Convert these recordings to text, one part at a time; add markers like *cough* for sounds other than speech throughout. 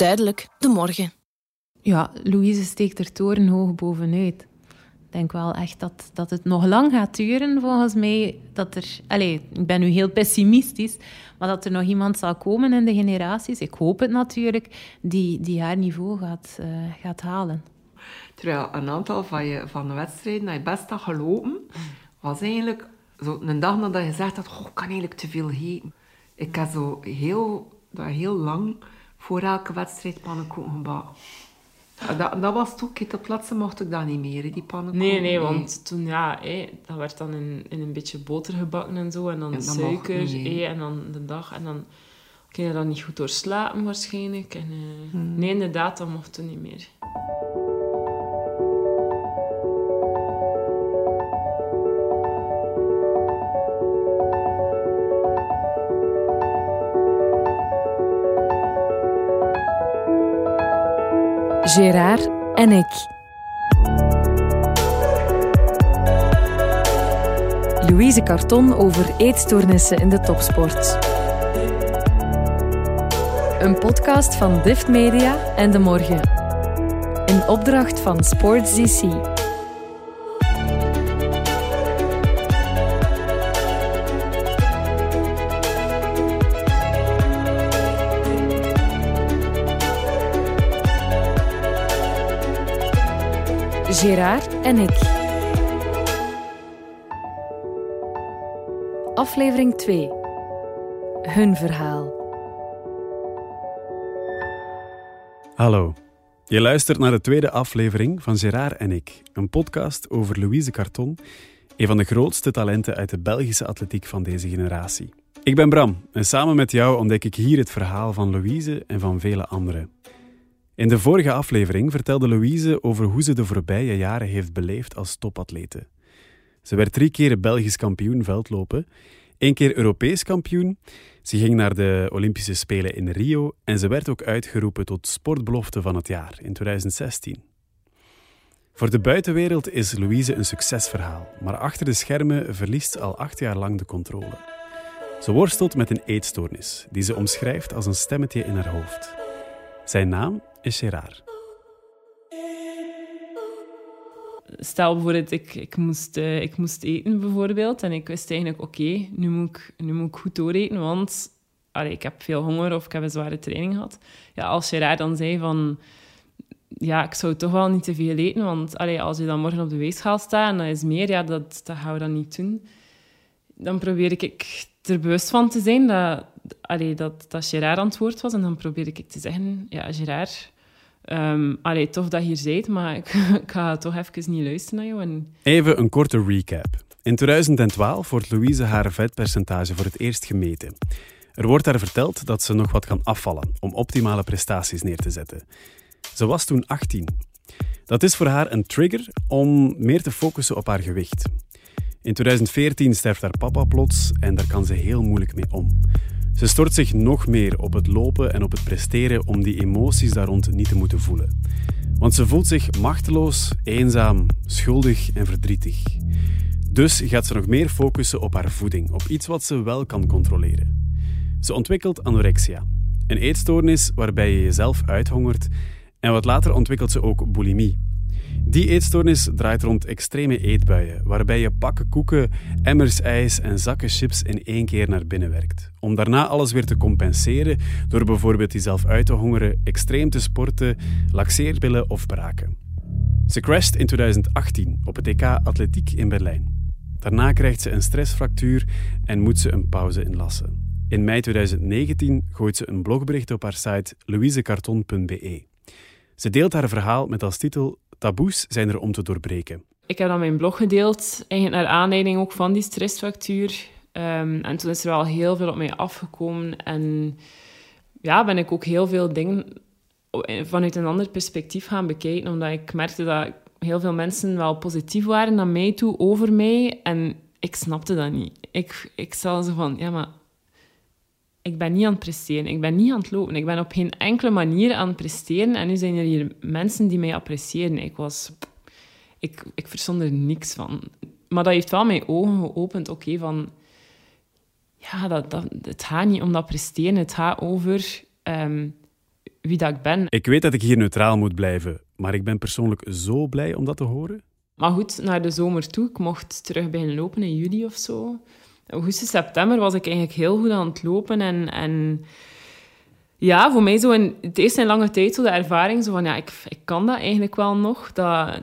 duidelijk de morgen. Ja, Louise steekt er torenhoog bovenuit. Ik denk wel echt dat, dat het nog lang gaat duren, volgens mij. Dat er, allez, ik ben nu heel pessimistisch, maar dat er nog iemand zal komen in de generaties, ik hoop het natuurlijk, die, die haar niveau gaat, uh, gaat halen. Terwijl een aantal van, je, van de wedstrijden dat je best had gelopen, was eigenlijk zo een dag nadat je zegt dat oh, ik kan eigenlijk te veel eten. Ik heb zo heel, heel lang voor elke wedstrijd pannenkoeken gebakken. Dat, dat was ik op plaatsen mocht ik dat niet meer, die pannenkoeken. Nee, nee, want toen, ja, hé, dat werd dan in, in een beetje boter gebakken en zo. En dan suiker, hé, en dan de dag. En dan kun je dan niet goed doorslapen waarschijnlijk. En, uh, hmm. Nee, inderdaad, dat mocht toen niet meer. Gérard en ik. Louise Carton over eetstoornissen in de topsport. Een podcast van Dift Media en De Morgen. In opdracht van Sports DC. Gerard en ik. Aflevering 2. Hun verhaal. Hallo. Je luistert naar de tweede aflevering van Gerard en ik, een podcast over Louise Carton, een van de grootste talenten uit de Belgische atletiek van deze generatie. Ik ben Bram en samen met jou ontdek ik hier het verhaal van Louise en van vele anderen. In de vorige aflevering vertelde Louise over hoe ze de voorbije jaren heeft beleefd als topatlete. Ze werd drie keer Belgisch kampioen veldlopen, één keer Europees kampioen. Ze ging naar de Olympische Spelen in Rio en ze werd ook uitgeroepen tot sportbelofte van het jaar in 2016. Voor de buitenwereld is Louise een succesverhaal, maar achter de schermen verliest ze al acht jaar lang de controle. Ze worstelt met een eetstoornis die ze omschrijft als een stemmetje in haar hoofd. Zijn naam is raar. Stel bijvoorbeeld, ik, ik, moest, uh, ik moest eten bijvoorbeeld en ik wist eigenlijk, oké, nu, moet ik, nu moet ik goed dooreten, want allee, ik heb veel honger of ik heb een zware training gehad. Ja, als raar dan zei van, ja, ik zou toch wel niet te veel eten, want allee, als je dan morgen op de weegschaal staat en dat is meer, ja, dat, dat gaan we dan niet doen. Dan probeer ik er bewust van te zijn dat, allee, dat, dat Gerard antwoord was. En dan probeerde ik te zeggen, ja, Gerard, um, allee, tof dat je hier zijt, maar ik, *laughs* ik, ga toch even niet luisteren naar jou. En... Even een korte recap. In 2012 wordt Louise haar vetpercentage voor het eerst gemeten. Er wordt haar verteld dat ze nog wat kan afvallen om optimale prestaties neer te zetten. Ze was toen 18. Dat is voor haar een trigger om meer te focussen op haar gewicht. In 2014 sterft haar papa plots en daar kan ze heel moeilijk mee om. Ze stort zich nog meer op het lopen en op het presteren om die emoties daar rond niet te moeten voelen. Want ze voelt zich machteloos, eenzaam, schuldig en verdrietig. Dus gaat ze nog meer focussen op haar voeding, op iets wat ze wel kan controleren. Ze ontwikkelt anorexia, een eetstoornis waarbij je jezelf uithongert en wat later ontwikkelt ze ook bulimie, die eetstoornis draait rond extreme eetbuien, waarbij je pakken koeken, emmers ijs en zakken chips in één keer naar binnen werkt. Om daarna alles weer te compenseren door bijvoorbeeld jezelf uit te hongeren, extreem te sporten, laxeerpillen of braken. Ze crasht in 2018 op het EK Atletiek in Berlijn. Daarna krijgt ze een stressfractuur en moet ze een pauze inlassen. In mei 2019 gooit ze een blogbericht op haar site louisecarton.be. Ze deelt haar verhaal met als titel taboes zijn er om te doorbreken. Ik heb dan mijn blog gedeeld, eigenlijk naar aanleiding ook van die stressfractuur. Um, en toen is er wel heel veel op mij afgekomen. En ja, ben ik ook heel veel dingen vanuit een ander perspectief gaan bekijken. Omdat ik merkte dat heel veel mensen wel positief waren naar mij toe, over mij. En ik snapte dat niet. Ik, ik stelde ze van, ja, maar ik ben niet aan het presteren. Ik ben niet aan het lopen. Ik ben op geen enkele manier aan het presteren. En nu zijn er hier mensen die mij appreciëren. Ik was... Ik, ik verstond er niks van. Maar dat heeft wel mijn ogen geopend. Oké, van... Ja, dat, dat, het gaat niet om dat presteren. Het gaat over um, wie dat ik ben. Ik weet dat ik hier neutraal moet blijven, maar ik ben persoonlijk zo blij om dat te horen. Maar goed, naar de zomer toe, ik mocht terug beginnen lopen in juli of zo. Augustus, september was ik eigenlijk heel goed aan het lopen. En, en ja, voor mij zo in het eerste in lange tijd zo de ervaring zo van ja, ik, ik kan dat eigenlijk wel nog. Dat,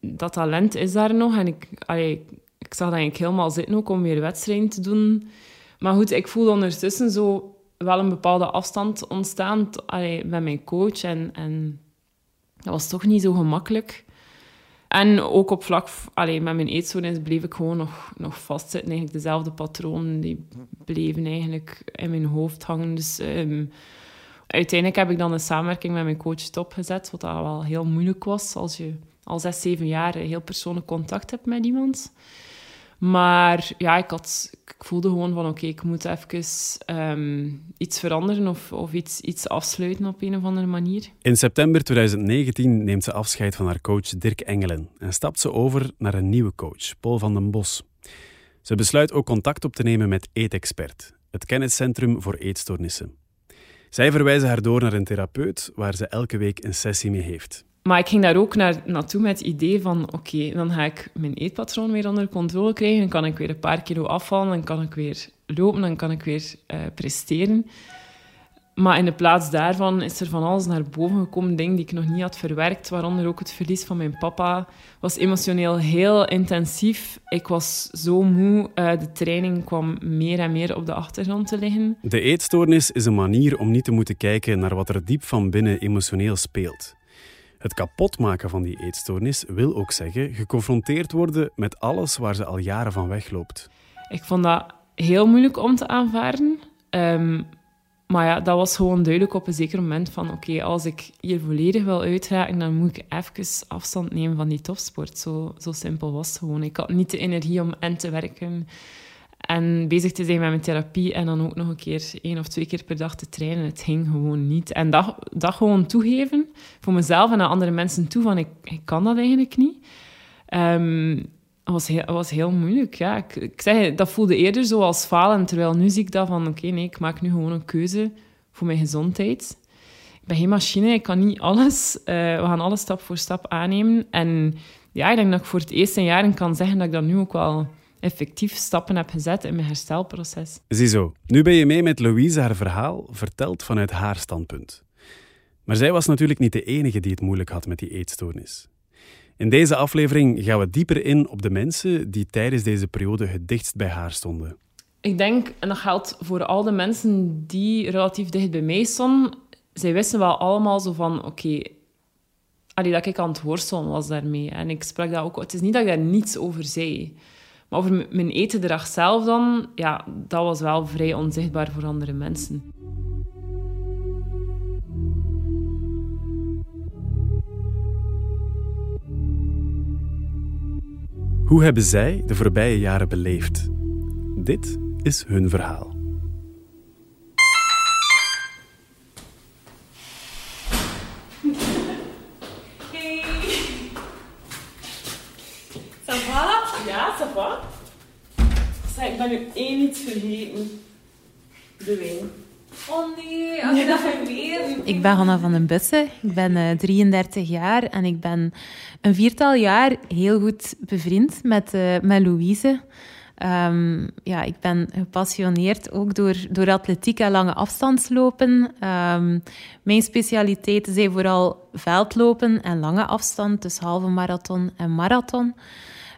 dat talent is daar nog. En ik, allee, ik zag dat eigenlijk helemaal zitten ook om weer wedstrijden te doen. Maar goed, ik voelde ondertussen zo wel een bepaalde afstand ontstaan allee, met mijn coach. En, en dat was toch niet zo gemakkelijk. En ook op vlak, allee, met mijn eetstoornis bleef ik gewoon nog, nog vastzitten. Eigenlijk dezelfde patronen, die bleven eigenlijk in mijn hoofd hangen. Dus ehm, uiteindelijk heb ik dan een samenwerking met mijn coach stopgezet, wat dat wel heel moeilijk was als je al zes, zeven jaar heel persoonlijk contact hebt met iemand. Maar ja, ik, had, ik voelde gewoon van oké, ik moet even ehm, iets veranderen of, of iets, iets afsluiten op een of andere manier. In september 2019 neemt ze afscheid van haar coach Dirk Engelen en stapt ze over naar een nieuwe coach, Paul van den Bos. Ze besluit ook contact op te nemen met Eetexpert, het kenniscentrum voor eetstoornissen. Zij verwijzen haar door naar een therapeut waar ze elke week een sessie mee heeft. Maar ik ging daar ook naar, naartoe met het idee van... Oké, dan ga ik mijn eetpatroon weer onder controle krijgen. Dan kan ik weer een paar kilo afvallen. Dan kan ik weer lopen. Dan kan ik weer uh, presteren. Maar in de plaats daarvan is er van alles naar boven gekomen. Dingen die ik nog niet had verwerkt. Waaronder ook het verlies van mijn papa. was emotioneel heel intensief. Ik was zo moe. Uh, de training kwam meer en meer op de achtergrond te liggen. De eetstoornis is een manier om niet te moeten kijken naar wat er diep van binnen emotioneel speelt. Het kapotmaken van die eetstoornis wil ook zeggen geconfronteerd worden met alles waar ze al jaren van wegloopt. Ik vond dat heel moeilijk om te aanvaarden. Um, maar ja, dat was gewoon duidelijk op een zeker moment van oké, als ik hier volledig wil uitraken, dan moet ik even afstand nemen van die topsport. Zo, zo simpel was het gewoon. Ik had niet de energie om en te werken en bezig te zijn met mijn therapie en dan ook nog een keer één of twee keer per dag te trainen. Het ging gewoon niet. En dat, dat gewoon toegeven voor mezelf en aan andere mensen toe van ik, ik kan dat eigenlijk niet. Um, was heel, was heel moeilijk. Ja. Ik, zeg, dat voelde eerder zo als falen. Terwijl nu zie ik dat van oké, nee, ik maak nu gewoon een keuze voor mijn gezondheid. Ik ben geen machine, ik kan niet alles. Uh, we gaan alles stap voor stap aannemen. En ja, ik denk dat ik voor het eerste jaar kan zeggen dat ik dat nu ook wel effectief stappen heb gezet in mijn herstelproces. Ziezo, nu ben je mee met Louise haar verhaal, verteld vanuit haar standpunt. Maar zij was natuurlijk niet de enige die het moeilijk had met die eetstoornis. In deze aflevering gaan we dieper in op de mensen die tijdens deze periode het dichtst bij haar stonden. Ik denk, en dat geldt voor al de mensen die relatief dicht bij mij stonden, zij wisten wel allemaal zo van, oké, okay, dat ik aan het worstelen was daarmee. En ik sprak dat ook... Het is niet dat ik daar niets over zei. Maar over mijn etendrag zelf dan, ja, dat was wel vrij onzichtbaar voor andere mensen. Hoe hebben zij de voorbije jaren beleefd? Dit is hun verhaal. Hey. Ça va? Ja, ça va. Zeg, ik ben nu één iets vergeten. De wijn. Oh nee, als je dat. *laughs* Ik ben Hanna van den Bussen. Ik ben uh, 33 jaar en ik ben een viertal jaar heel goed bevriend met, uh, met Louise. Um, ja, ik ben gepassioneerd ook door, door atletiek en lange afstandslopen. Um, mijn specialiteiten zijn vooral veldlopen en lange afstand, dus halve marathon en marathon.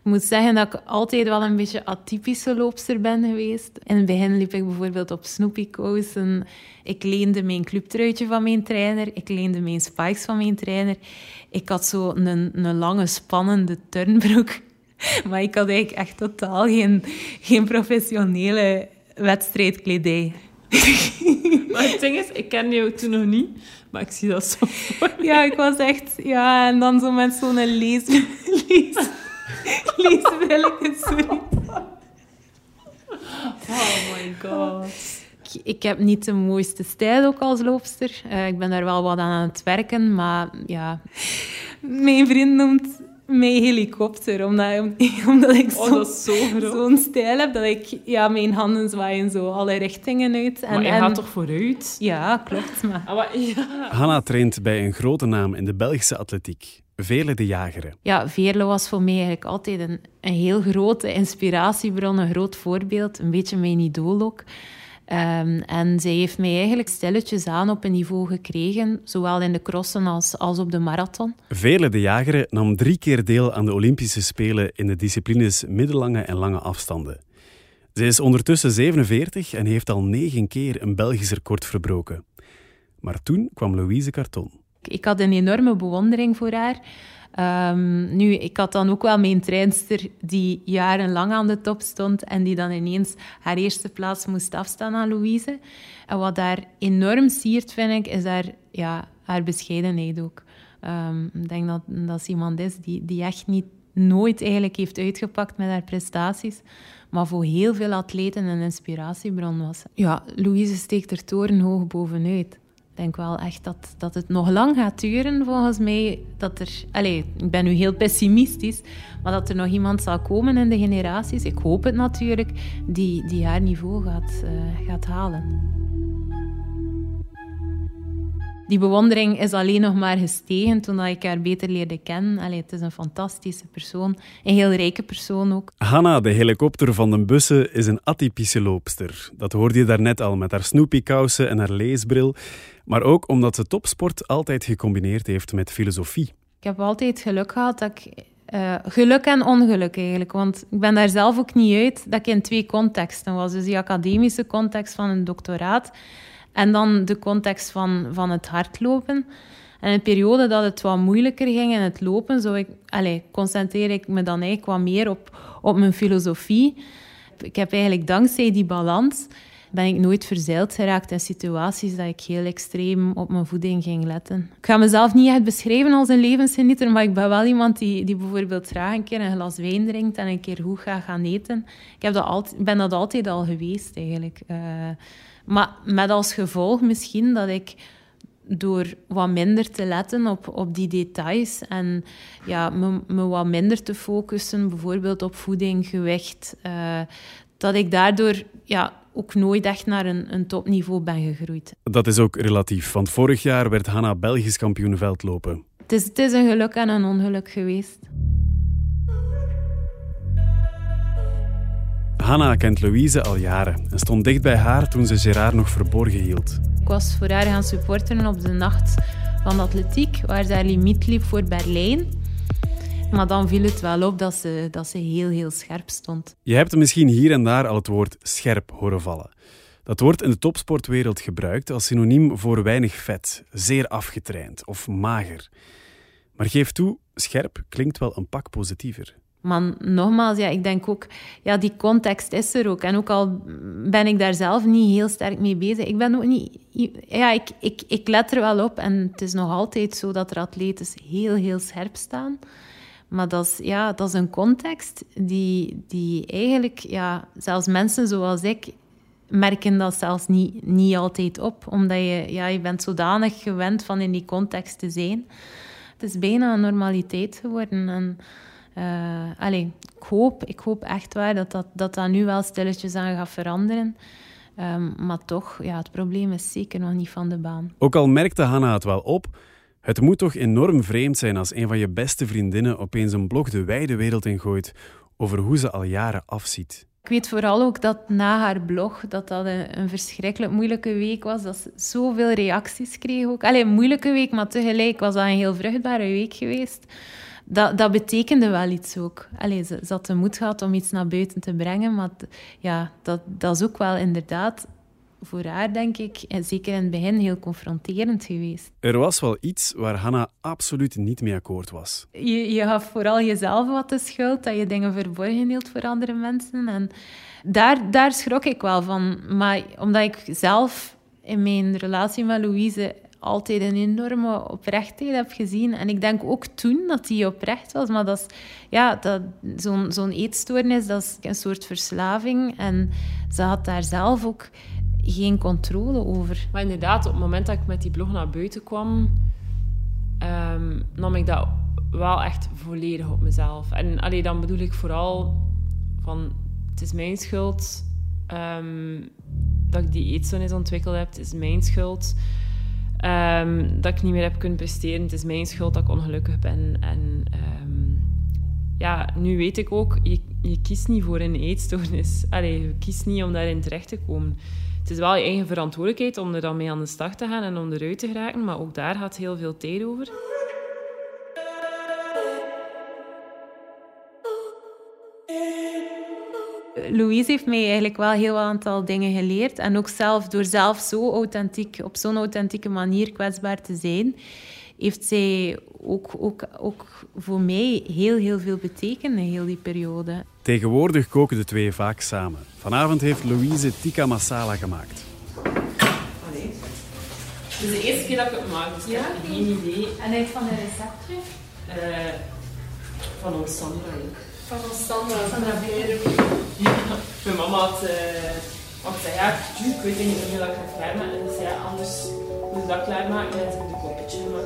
Ik moet zeggen dat ik altijd wel een beetje atypische loopster ben geweest. In het begin liep ik bijvoorbeeld op snoepykousen. Ik leende mijn clubtruitje van mijn trainer. Ik leende mijn spikes van mijn trainer. Ik had zo een, een lange, spannende turnbroek. *laughs* Maar ik had eigenlijk echt totaal geen, geen professionele wedstrijdkledij. *laughs* maar het ding is, ik kende jou toen nog niet, maar ik zie dat zo voor Ja, ik was echt... Ja, en dan zo met zo'n lees... *laughs* lees Liesbelleke, sorry. Oh my god. Ik, ik, heb niet de mooiste stijl ook als loopster. Uh, ik ben daar wel wat aan aan het werken, maar ja... Mijn vriend noemt Mijn helikopter, omdat, *laughs* omdat ik Oh, zo- dat is zo groot. zo'n stijl heb dat ik ja, mijn handen zwaaien zo alle richtingen uit. En, Maar je en- gaat toch vooruit? Ja, klopt. Maar Ah, maar, ja. Hanna traint bij een grote naam in de Belgische atletiek, Vele de Jageren. ja, Veerle was voor mij eigenlijk altijd een, een heel grote inspiratiebron, een groot voorbeeld. Een beetje mijn idool ook. Ehm, en zij heeft mij eigenlijk stilletjes aan op een niveau gekregen, zowel in de crossen als, als op de marathon. Vele de Jageren nam drie keer deel aan de Olympische Spelen in de disciplines middellange en lange afstanden. Ze is ondertussen 47 en heeft al negen keer een Belgisch record verbroken. Maar toen kwam Louise Carton. Ik had een enorme bewondering voor haar. Ehm, nu, ik had dan ook wel mijn treinster die jarenlang aan de top stond en die dan ineens haar eerste plaats moest afstaan aan Louise. En wat daar enorm siert, vind ik, is haar, ja, haar bescheidenheid ook. Ehm, ik denk dat dat iemand is die, die echt niet nooit eigenlijk heeft uitgepakt met haar prestaties, maar voor heel veel atleten een inspiratiebron was. Ja, Louise steekt er torenhoog bovenuit. Denk wel echt dat, dat het nog lang gaat duren, volgens mij. Dat er, allez, ik ben nu heel pessimistisch, maar dat er nog iemand zal komen in de generaties, ik hoop het natuurlijk, die, die haar niveau gaat, eh, gaat halen. Die bewondering is alleen nog maar gestegen toen ik haar beter leerde kennen. Allee, het is een fantastische persoon, een heel rijke persoon ook. Hanna, de helikopter van de bussen, is een atypische loopster. Dat hoorde je daarnet al met haar Snoopy-kousen en haar leesbril. Maar ook omdat ze topsport altijd gecombineerd heeft met filosofie. Ik heb altijd geluk gehad dat ik... eh, geluk en ongeluk eigenlijk. Want ik ben daar zelf ook niet uit dat ik in twee contexten was. Dus die academische context van een doctoraat en dan de context van, van het hardlopen. En in een periode dat het wat moeilijker ging in het lopen, zou ik, allez, concentreer ik me dan eigenlijk wat meer op, op mijn filosofie. Ik heb eigenlijk dankzij die balans ben ik nooit verzeild geraakt in situaties dat ik heel extreem op mijn voeding ging letten. Ik ga mezelf niet echt beschrijven als een levensgenieter, maar ik ben wel iemand die, die bijvoorbeeld graag een keer een glas wijn drinkt en een keer goed gaat gaan eten. Ik heb dat altijd, ben dat altijd al geweest, eigenlijk. Eh, maar met als gevolg misschien dat ik door wat minder te letten op, op die details en ja, me, me wat minder te focussen, bijvoorbeeld op voeding, gewicht, eh, dat ik daardoor ja, ook nooit echt naar een, een topniveau ben gegroeid. Dat is ook relatief, want vorig jaar werd Hanna Belgisch kampioen veldlopen. Het is, het is een geluk en een ongeluk geweest. Hanna kent Louise al jaren en stond dicht bij haar toen ze Gerard nog verborgen hield. Ik was voor haar gaan supporteren op de nacht van de atletiek, waar ze haar limiet liep voor Berlijn. Maar dan viel het wel op dat ze, dat ze heel, heel scherp stond. Je hebt misschien hier en daar al het woord scherp horen vallen. Dat wordt in de topsportwereld gebruikt als synoniem voor weinig vet, zeer afgetraind of mager. Maar geef toe, scherp klinkt wel een pak positiever. Maar nogmaals, ja, ik denk ook, ja, die context is er ook. En ook al ben ik daar zelf niet heel sterk mee bezig, ik ben ook niet... Ja, ik, ik, ik let er wel op. En het is nog altijd zo dat er atleten heel, heel scherp staan. Maar dat is, ja, dat is een context die, die eigenlijk... Ja, zelfs mensen zoals ik merken dat zelfs niet, niet altijd op. Omdat je, ja, je bent zodanig gewend van in die context te zijn. Het is bijna een normaliteit geworden. En, uh, allee, ik, hoop, ik hoop echt waar dat dat, dat, dat nu wel stilletjes aan gaat veranderen. Um, maar toch, ja, het probleem is zeker nog niet van de baan. Ook al merkte Hanna het wel op, het moet toch enorm vreemd zijn als een van je beste vriendinnen opeens een blog de wijde wereld ingooit over hoe ze al jaren afziet. Ik weet vooral ook dat na haar blog dat dat een, verschrikkelijk moeilijke week was. Dat ze zoveel reacties kreeg ook. Allee, een moeilijke week, maar tegelijk was dat een heel vruchtbare week geweest. Dat, dat betekende wel iets ook. Allee, ze, ze had de moed gehad om iets naar buiten te brengen, maar ja, dat, dat is ook wel inderdaad voor haar, denk ik, en zeker in het begin, heel confronterend geweest. Er was wel iets waar Hanna absoluut niet mee akkoord was. Je, je gaf vooral jezelf wat de schuld, dat je dingen verborgen hield voor andere mensen. En daar, daar schrok ik wel van. Maar omdat ik zelf in mijn relatie met Louise altijd een enorme oprechtheid heb gezien. En ik denk ook toen dat die oprecht was. Maar dat is, ja, dat, zo'n, zo'n eetstoornis, dat is een soort verslaving. En ze had daar zelf ook geen controle over. Maar inderdaad, op het moment dat ik met die blog naar buiten kwam, um, nam ik dat wel echt volledig op mezelf. En allee, dan bedoel ik vooral van, het is mijn schuld ehm, dat ik die eetstoornis ontwikkeld heb. Het is mijn schuld um, dat ik niet meer heb kunnen presteren. Het is mijn schuld dat ik ongelukkig ben. En ja, nu weet ik ook, je, je kiest niet voor een eetstoornis. Allee, je kiest niet om daarin terecht te komen. Het is wel je eigen verantwoordelijkheid om er dan mee aan de slag te gaan en om eruit te geraken, maar ook daar gaat heel veel tijd over. Louise heeft mij eigenlijk wel heel aantal dingen geleerd. En ook zelf, door zelf zo authentiek, op zo'n authentieke manier kwetsbaar te zijn, heeft zij ook, ook, ook voor mij heel, heel veel betekend in heel die periode. Tegenwoordig koken de twee vaak samen. Vanavond heeft Louise tikka masala gemaakt. Allee. Het is de eerste keer dat ik het maak, dus ik ja? heb geen idee. En uit van de recept uh, van ons Sandra ook. Van ons Sandra. Sandra Ja, mijn mama had... Uh, want zei, ja, ik weet niet hoe dat ik ga klaarmaken. En ze zei, anders moet ik dat klaarmaken. En ze heb een kopje gemaakt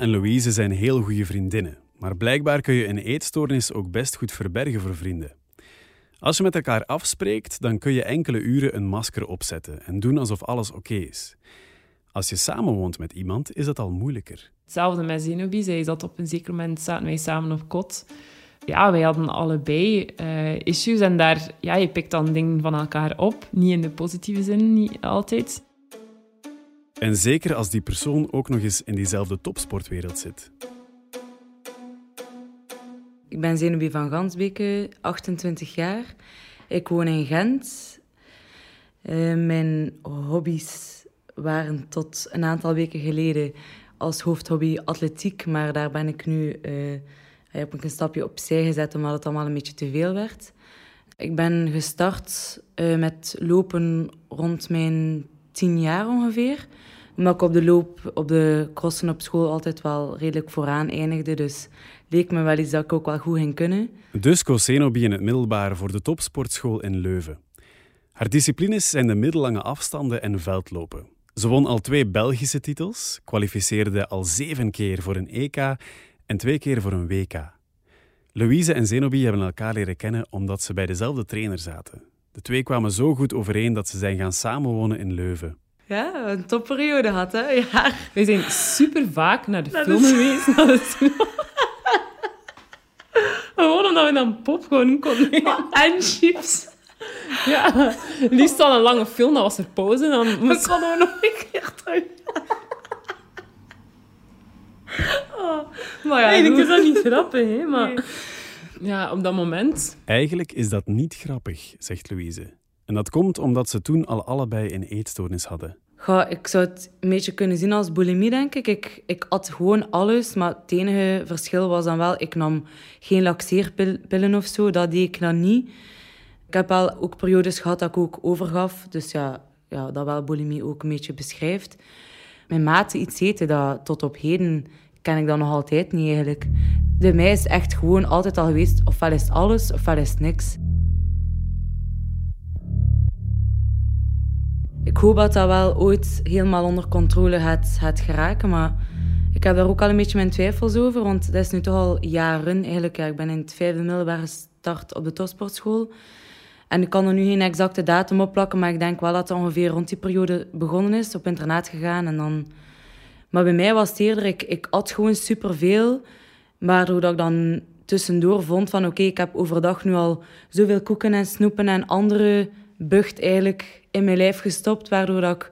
En Louise zijn heel goede vriendinnen, maar blijkbaar kun je een eetstoornis ook best goed verbergen voor vrienden. Als je met elkaar afspreekt, dan kun je enkele uren een masker opzetten en doen alsof alles oké is. Als je samenwoont met iemand, is dat al moeilijker. Hetzelfde met Zenobie. Zij zat op een zeker moment zaten wij samen op kot. Ja, wij hadden allebei uh, issues en daar, ja, je pikt dan dingen van elkaar op. Niet in de positieve zin, niet altijd. En zeker als die persoon ook nog eens in diezelfde topsportwereld zit. Ik ben Zenobie van Gansbeke, 28 jaar. Ik woon in Gent. Uh, mijn hobby's waren tot een aantal weken geleden als hoofdhobby atletiek, maar daar ben ik nu uh, heb ik een stapje opzij gezet omdat het allemaal een beetje te veel werd. Ik ben gestart uh, met lopen rond mijn tien jaar ongeveer. Omdat ik op de loop, op de crossen op school altijd wel redelijk vooraan eindigde. Dus leek me wel iets dat ik ook wel goed ging kunnen. Dus koos Zenobi in het middelbaar voor de topsportschool in Leuven. Haar disciplines zijn de middellange afstanden en veldlopen. Ze won al twee Belgische titels, kwalificeerde al zeven keer voor een EK en twee keer voor een WK. Louise en Zenobi hebben elkaar leren kennen omdat ze bij dezelfde trainer zaten. De twee kwamen zo goed overeen dat ze zijn gaan samenwonen in Leuven. Ja, een topperiode had, hè? Ja. We zijn super vaak naar de film geweest. *laughs* Gewoon omdat we dan popcorn konden *laughs* En chips. Ja, liefst al een lange film, dat was er pauze. Dan moest... Dan konden we nog een keer terug. Oh. Maar ja, Eigenlijk is dat niet grappig, hè? Maar... Ja, op dat moment... Eigenlijk is dat niet grappig, zegt Louise. En dat komt omdat ze toen al allebei een eetstoornis hadden. Ga, ik zou het een beetje kunnen zien als bulimie, denk ik. ik. Ik at gewoon alles, maar het enige verschil was dan wel... Ik nam geen laxeerpillen of zo, dat deed ik dan niet. Ik heb wel ook periodes gehad dat ik ook overgaf. Dus ja, ja dat wel bulimie ook een beetje beschrijft. Mijn mate iets eten, dat tot op heden ken ik dat nog altijd niet eigenlijk. Bij mij is echt gewoon altijd al geweest, ofwel is alles, ofwel is niks. Ik hoop dat dat wel ooit helemaal onder controle gaat, gaat geraken, maar ik heb daar ook al een beetje mijn twijfels over, want dat is nu toch al jaren eigenlijk. Ik ben in het vijfde middelbaar gestart op de topsportschool. En ik kan er nu geen exacte datum op plakken, maar ik denk wel dat het ongeveer rond die periode begonnen is, op internaat gegaan en dan... Maar bij mij was het eerder, ik, ik at gewoon superveel, maar doordat ik dan tussendoor vond van oké, ik heb overdag nu al zoveel koeken en snoepen en andere bucht eigenlijk in mijn lijf gestopt, waardoor dat ik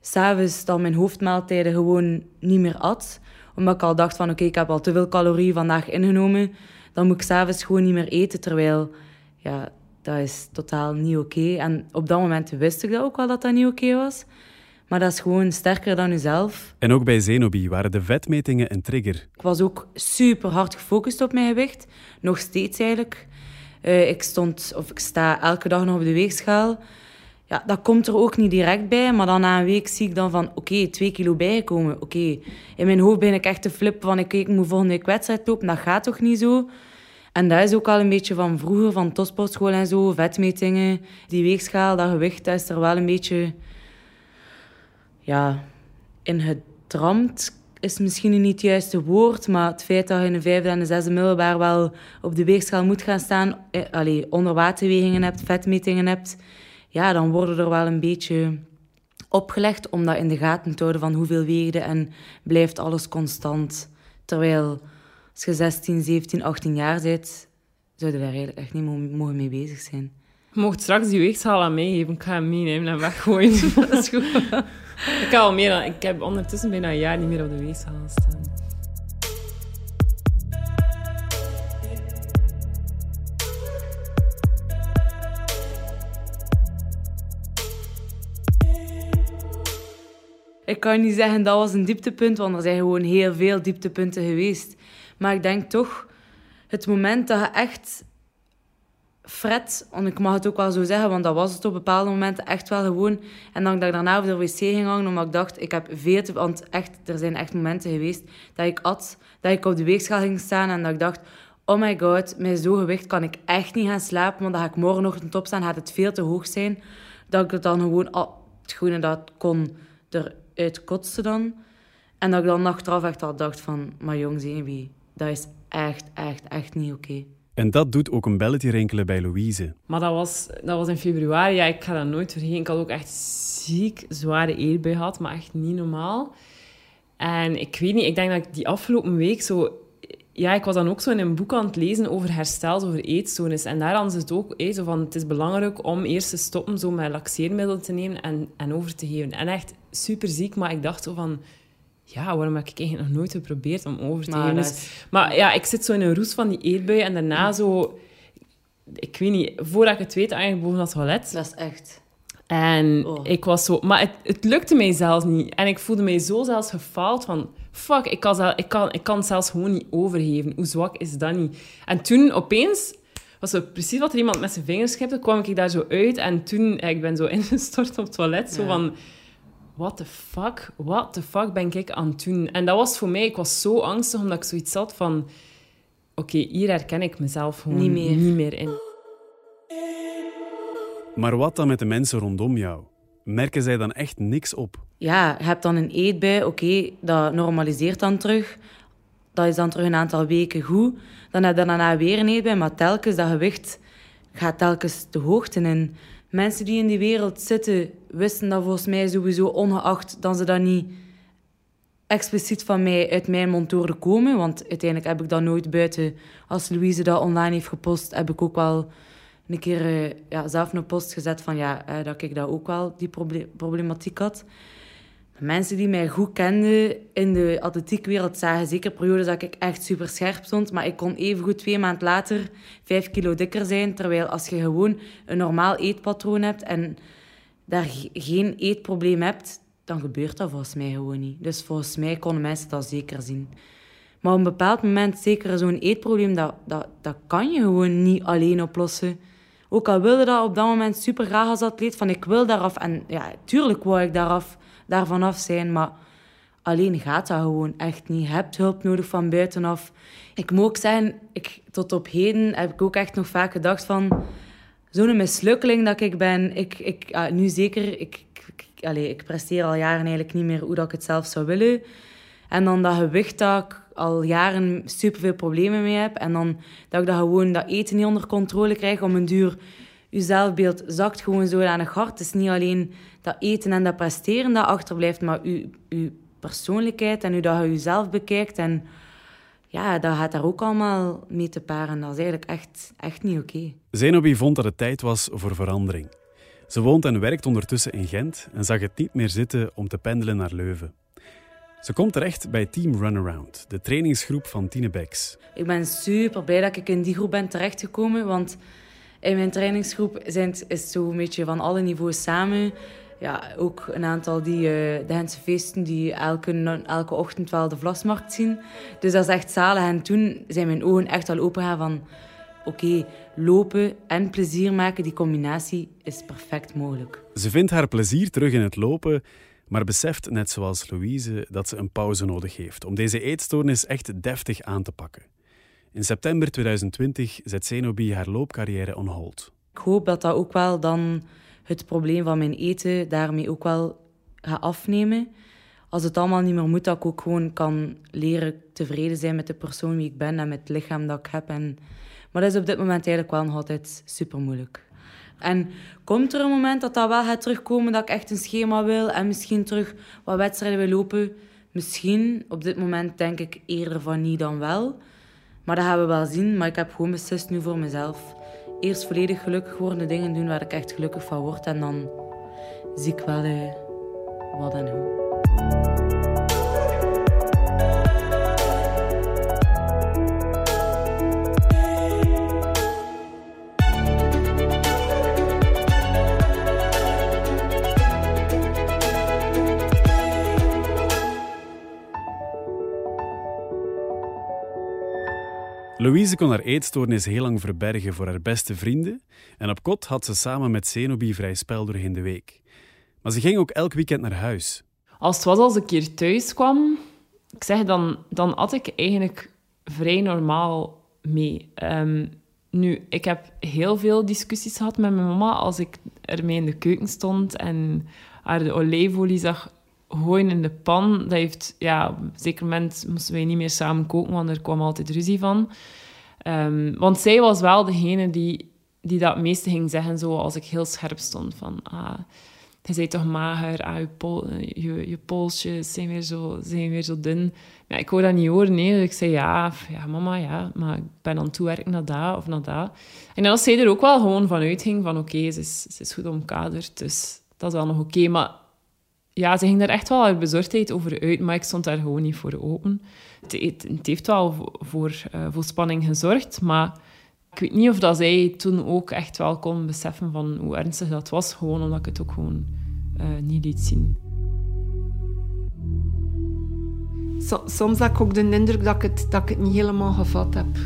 s'avonds dan mijn hoofdmaaltijden gewoon niet meer at. Omdat ik al dacht van oké, ik heb al te veel calorieën vandaag ingenomen, dan moet ik s'avonds gewoon niet meer eten. Terwijl, ja, dat is totaal niet oké. En op dat moment wist ik dat ook wel dat dat niet oké was. Maar dat is gewoon sterker dan jezelf. En ook bij Zenobi waren de vetmetingen een trigger. Ik was ook super hard gefocust op mijn gewicht. Nog steeds eigenlijk. Uh, ik stond, of ik sta elke dag nog op de weegschaal. Ja, dat komt er ook niet direct bij, maar dan na een week zie ik dan van, oké, twee kilo bijgekomen. Oké, in mijn hoofd ben ik echt te flippen van, ik moet volgende week wedstrijd lopen. Dat gaat toch niet zo? En dat is ook al een beetje van vroeger, van topsportschool en zo, vetmetingen. Die weegschaal, dat gewicht, dat is er wel een beetje ja, in gedramd. Is misschien niet het juiste woord, maar het feit dat je in de vijfde en de zesde middelbaar wel op de weegschaal moet gaan staan, eh, allee, onderwaterwegingen hebt, vetmetingen hebt, ja, dan worden er wel een beetje opgelegd om dat in de gaten te houden van hoeveel weegde en blijft alles constant. Terwijl als je 16, 17, 18 jaar bent, zou je daar eigenlijk echt niet mogen mee bezig zijn. Je mocht straks die weegschaal aan meegeven. Ik ga hem meenemen en weggooien. *laughs* dat is goed. ik, heb al meer dan, ik heb ondertussen bijna een jaar niet meer op de weegschaal staan. Ik kan niet zeggen dat was een dieptepunt, want er zijn gewoon heel veel dieptepunten geweest. Maar ik denk toch, het moment dat je echt fret, en ik mag het ook wel zo zeggen, want dat was het op bepaalde momenten echt wel gewoon. En dan dat ik daarna op de wc ging hangen, omdat ik dacht, ik heb veel te... Want echt, er zijn echt momenten geweest dat ik at, dat ik op de weegschaal ging staan en dat ik dacht, oh my god, met zo'n gewicht kan ik echt niet gaan slapen, want dan ga ik morgenochtend opstaan, gaat het veel te hoog zijn. Dat ik het dan gewoon, oh, het groene dat kon eruit kotsen dan. En dat ik dan achteraf echt al dacht van, maar jong, wie dat is echt, echt, echt niet oké. En dat doet ook een belletje rinkelen bij Louise. Maar dat was, dat was in februari. Ja, ik ga dat nooit vergeten. Ik had ook echt ziek zware eerbui gehad, maar echt niet normaal. En ik weet niet, ik denk dat ik die afgelopen week zo... Ja, ik was dan ook zo in een boek aan het lezen over herstel, over eetstoornis. En daar hadden ze het ook, zo van, het is belangrijk om eerst te stoppen zo met laxeermiddelen te nemen en, en over te geven. En echt super ziek, maar ik dacht zo van ja, waarom heb ik eigenlijk nog nooit geprobeerd om over te maar, dus, maar ja, ik zit zo in een roes van die eetbuien en daarna zo... Ik weet niet, voordat ik het weet, eigenlijk boven dat toilet. Dat is echt... En oh. ik was zo... Maar het, het lukte mij zelfs niet. En ik voelde mij zo zelfs gefaald van... Fuck, ik kan, zelf, ik, kan, ik kan het zelfs gewoon niet overgeven. Hoe zwak is dat niet? En toen opeens was precies wat er iemand met zijn vingers schepte, kwam ik daar zo uit. En toen, ik ben zo *laughs* ingestort op het toilet. Zo van what the fuck, what the fuck ben ik aan het doen? En dat was voor mij, ik was zo angstig omdat ik zoiets had van, oké, hier herken ik mezelf gewoon niet meer. niet meer in. Maar wat dan met de mensen rondom jou? Merken zij dan echt niks op? Ja, je hebt dan een eetbui, oké, dat normaliseert dan terug. Dat is dan terug een aantal weken goed. Dan heb je daarna weer een eetbui, maar telkens dat gewicht gaat telkens de hoogte in mensen die in die wereld zitten, wisten dat volgens mij sowieso, ongeacht dat ze dat niet expliciet van mij uit mijn mond horen komen. Want uiteindelijk heb ik dat nooit buiten. Als Louise dat online heeft gepost, heb ik ook wel een keer uh, ja, zelf een post gezet van ja, uh, dat ik dat ook wel die problematiek had. Mensen die mij goed kenden in de atletiekwereld zagen zeker periodes dat ik echt super scherp stond. Maar ik kon even goed twee maanden later vijf kilo dikker zijn. Terwijl als je gewoon een normaal eetpatroon hebt en daar geen eetprobleem hebt, dan gebeurt dat volgens mij gewoon niet. Dus volgens mij konden mensen dat zeker zien. Maar op een bepaald moment, zeker zo'n eetprobleem, dat, dat, dat kan je gewoon niet alleen oplossen. Ook al wilde dat op dat moment super graag als atleet, van ik wil daaraf. En ja, tuurlijk wou ik daaraf daarvan af zijn. Maar alleen gaat dat gewoon echt niet. Je hebt hulp nodig van buitenaf. Ik moet ook zeggen, ik, tot op heden heb ik ook echt nog vaak gedacht van... Zo'n mislukkeling dat ik ben. Ik, ik, nu zeker, ik, ik presteer al jaren eigenlijk niet meer hoe dat ik het zelf zou willen. En dan dat gewicht dat ik al jaren superveel problemen mee heb. En dan dat ik dat gewoon dat eten niet onder controle krijg om een duur je zelfbeeld zakt gewoon zo aan het hart. Het is niet alleen dat eten en dat presteren dat achterblijft, maar je, je persoonlijkheid en hoe dat je jezelf bekijkt. En ja, dat gaat daar ook allemaal mee te paren. Dat is eigenlijk echt, echt niet oké. Okay. Zenobi vond dat het tijd was voor verandering. Ze woont en werkt ondertussen in Gent en zag het niet meer zitten om te pendelen naar Leuven. Ze komt terecht bij Team Runaround, de trainingsgroep van Tine Becks. Ik ben super blij dat ik in die groep ben terechtgekomen, want in mijn trainingsgroep zijn, is zo een beetje van alle niveaus samen. Ja, ook een aantal die uh, de Gentse feesten die elke, elke ochtend wel de Vlasmarkt zien. Dus dat is echt zalig. En toen zijn mijn ogen echt al open van... oké, lopen en plezier maken, die combinatie is perfect mogelijk. Ze vindt haar plezier terug in het lopen, maar beseft, net zoals Louise, dat ze een pauze nodig heeft om deze eetstoornis echt deftig aan te pakken. In september 2020 zet Zenobi haar loopcarrière on hold. Ik hoop dat dat ook wel dan het probleem van mijn eten daarmee ook wel gaat afnemen. Als het allemaal niet meer moet, dat ik ook gewoon kan leren tevreden zijn met de persoon wie ik ben en met het lichaam dat ik heb. En... Maar dat is op dit moment eigenlijk wel nog altijd super moeilijk. En komt er een moment dat dat wel gaat terugkomen, dat ik echt een schema wil en misschien terug wat wedstrijden wil lopen? Misschien. Op dit moment denk ik eerder van niet dan wel. Maar dat gaan we wel zien. Maar ik heb gewoon beslist nu voor mezelf. Eerst volledig gelukkig worden, dingen doen waar ik echt gelukkig van word. En dan zie ik wel eh, wat en hoe. Louise kon haar eetstoornis heel lang verbergen voor haar beste vrienden en op kot had ze samen met Zenobi vrij spel doorheen de week. Maar ze ging ook elk weekend naar huis. Als het was als ik hier thuis kwam, ik zeg dan, dan at ik eigenlijk vrij normaal mee. Ehm, nu, ik heb heel veel discussies gehad met mijn mama als ik ermee in de keuken stond en haar de olijfolie zag gooien in de pan. Dat heeft, ja, op een zeker moment moesten wij niet meer samen koken, want er kwam altijd ruzie van. Ehm, want zij was wel degene die, die dat meeste ging zeggen, zo als ik heel scherp stond. Van, ah, je bent toch mager, ah, je, pol, je, je polsjes zijn weer, zo, zijn weer zo dun. Ja, ik wou dat niet horen, nee. Ik zei, ja, ja, mama, ja, maar ik ben aan het toewerken naar dat of naar dat. En dan als zij er ook wel gewoon van uitging van, oké, ze, is, ze is goed omkaderd, dus dat is wel nog oké. Maar ja, ze ging daar echt wel haar bezorgdheid over uit, maar ik stond daar gewoon niet voor open. Het, het, heeft wel voor, uh, voor spanning gezorgd, maar ik weet niet of dat zij toen ook echt wel kon beseffen van hoe ernstig dat was, gewoon omdat ik het ook gewoon uh, niet liet zien. soms heb ik ook de indruk dat ik, het, dat ik het niet helemaal gevat heb,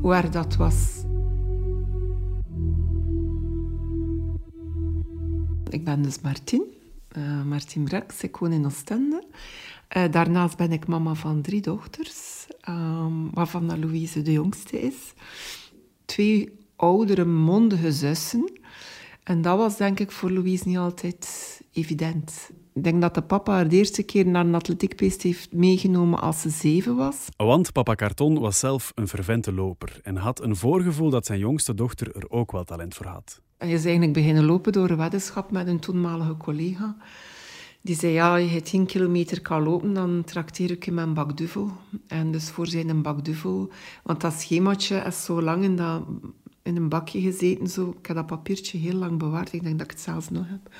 hoe erg dat was. Ik ben dus Martin, uh, Martin Breks, ik woon in Oostende. Uh, daarnaast ben ik mama van drie dochters, um, waarvan Louise de jongste is twee oudere, mondige zussen. En dat was denk ik voor Louise niet altijd evident. Ik denk dat de papa haar de eerste keer naar een atletiekpist heeft meegenomen als ze zeven was. Want papa Carton was zelf een fervente loper en had een voorgevoel dat zijn jongste dochter er ook wel talent voor had. Hij is eigenlijk beginnen lopen door een weddenschap met een toenmalige collega. Die zei, ja, je 10 kilometer kan lopen, dan trakteer ik je met een bak duvel. En dus voor zijn een bak duvel, want dat schemaatje is zo lang in, dat, in een bakje gezeten. Zo. Ik heb dat papiertje heel lang bewaard. Ik denk dat ik het zelfs nog heb.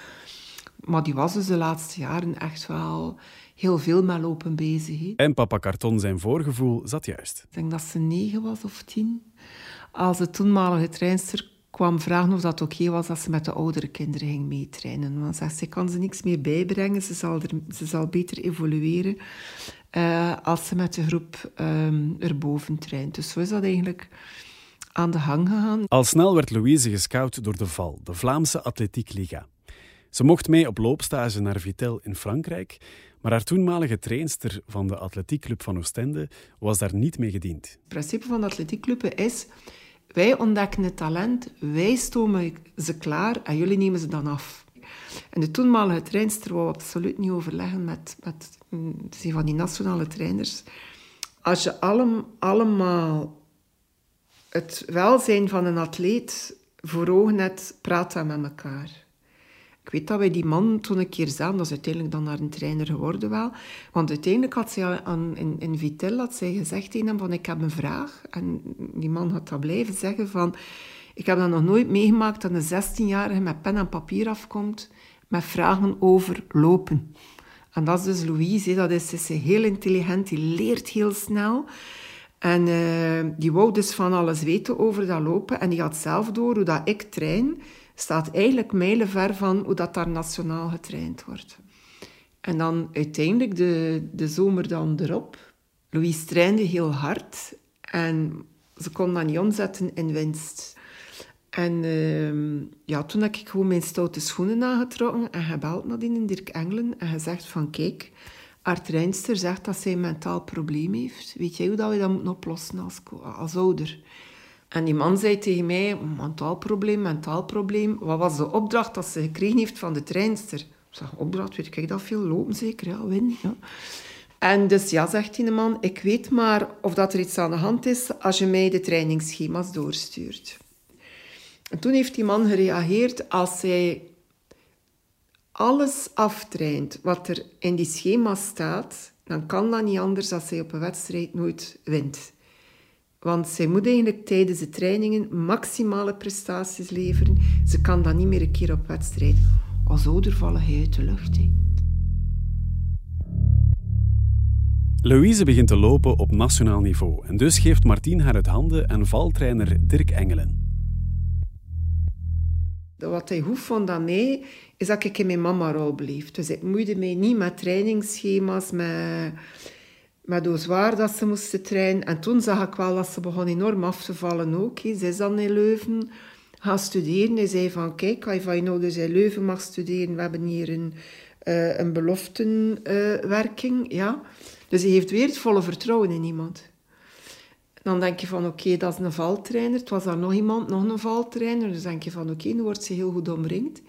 Maar die was dus de laatste jaren echt wel heel veel met lopen bezig. En papa Carton, zijn voorgevoel, zat juist. Ik denk dat ze negen was of tien. Als de toenmalige treinster kwam vragen of dat oké was als ze met de oudere kinderen ging meetrainen. Want ze ze kan ze niks meer bijbrengen, ze zal, er, ze zal beter evolueren uh, als ze met de groep um, erboven traint. Dus zo is dat eigenlijk aan de gang gegaan. Al snel werd Louise gescout door de VAL, de Vlaamse Atletiek Liga. Ze mocht mee op loopstage naar Vitel in Frankrijk, maar haar toenmalige trainster van de atletiekclub van Oostende was daar niet mee gediend. Het principe van de atletiekclub is wij ontdekken het talent, wij stomen ze klaar en jullie nemen ze dan af. En de toenmalige trainster wou absoluut niet overleggen met, met een van die nationale trainers. Als je allemaal het welzijn van een atleet voor ogen hebt, praat dan met elkaar. Ik weet dat wij die man toen een keer zagen, dat is uiteindelijk dan naar een trainer geworden wel. Want uiteindelijk had zij aan, in, in Vitel had zij gezegd tegen hem van ik heb een vraag. En die man had dat blijven zeggen van ik heb dat nog nooit meegemaakt dat een 16-jarige met pen en papier afkomt met vragen over lopen. En dat is dus Louise, dat is, is heel intelligent, die leert heel snel. En uh, die wou dus van alles weten over dat lopen. En die had zelf door hoe dat ik train staat eigenlijk mijlenver van hoe dat daar nationaal getraind wordt. En dan uiteindelijk de, de zomer dan erop. Louise trainde heel hard en ze kon dat niet omzetten in winst. En ehm, ja, toen heb ik gewoon mijn stoute schoenen aangetrokken en gebeld naar die Dirk Engelen en gezegd van kijk, Art Reinster zegt dat zij een mentaal probleem heeft. Weet jij hoe dat we dat moeten oplossen als, als ouder? En die man zei tegen mij, mentaal probleem, mentaal probleem. Wat was de opdracht dat ze gekregen heeft van de treinster? Ik zeg, opdracht, weet ik dat veel? Lopen zeker, ja, win. Ja. En dus ja, zegt die man, ik weet maar of dat er iets aan de hand is als je mij de trainingsschema's doorstuurt. En toen heeft die man gereageerd als zij alles aftraint wat er in die schema's staat, dan kan dat niet anders dan zij op een wedstrijd nooit wint. Want zij moet eigenlijk tijdens de trainingen maximale prestaties leveren. Ze kan dat niet meer een keer op wedstrijd. Als ouder vallen hij uit de lucht. Louise begint te lopen op nationaal niveau en dus geeft Martien haar uit handen aan valtrainer Dirk Engelen. Wat hij goed vond aan mij, is dat ik in mijn mama-rol bleef. Dus ik moeide mij niet met trainingsschema's, met, met hoe zwaar dat ze moesten trainen. En toen zag ik wel dat ze begon enorm af te vallen ook. Ze is dan in Leuven gaan studeren. Hij zei van, kijk, als je nou dus in Leuven mag studeren, we hebben hier een, uh, een beloftenwerking. Uh, ja. Dus hij heeft weer het volle vertrouwen in iemand. Dan denk je van oké, dat is een valtrainer. Het was daar nog iemand, nog een valtrainer. Dus denk je van oké, nu wordt ze heel goed omringd.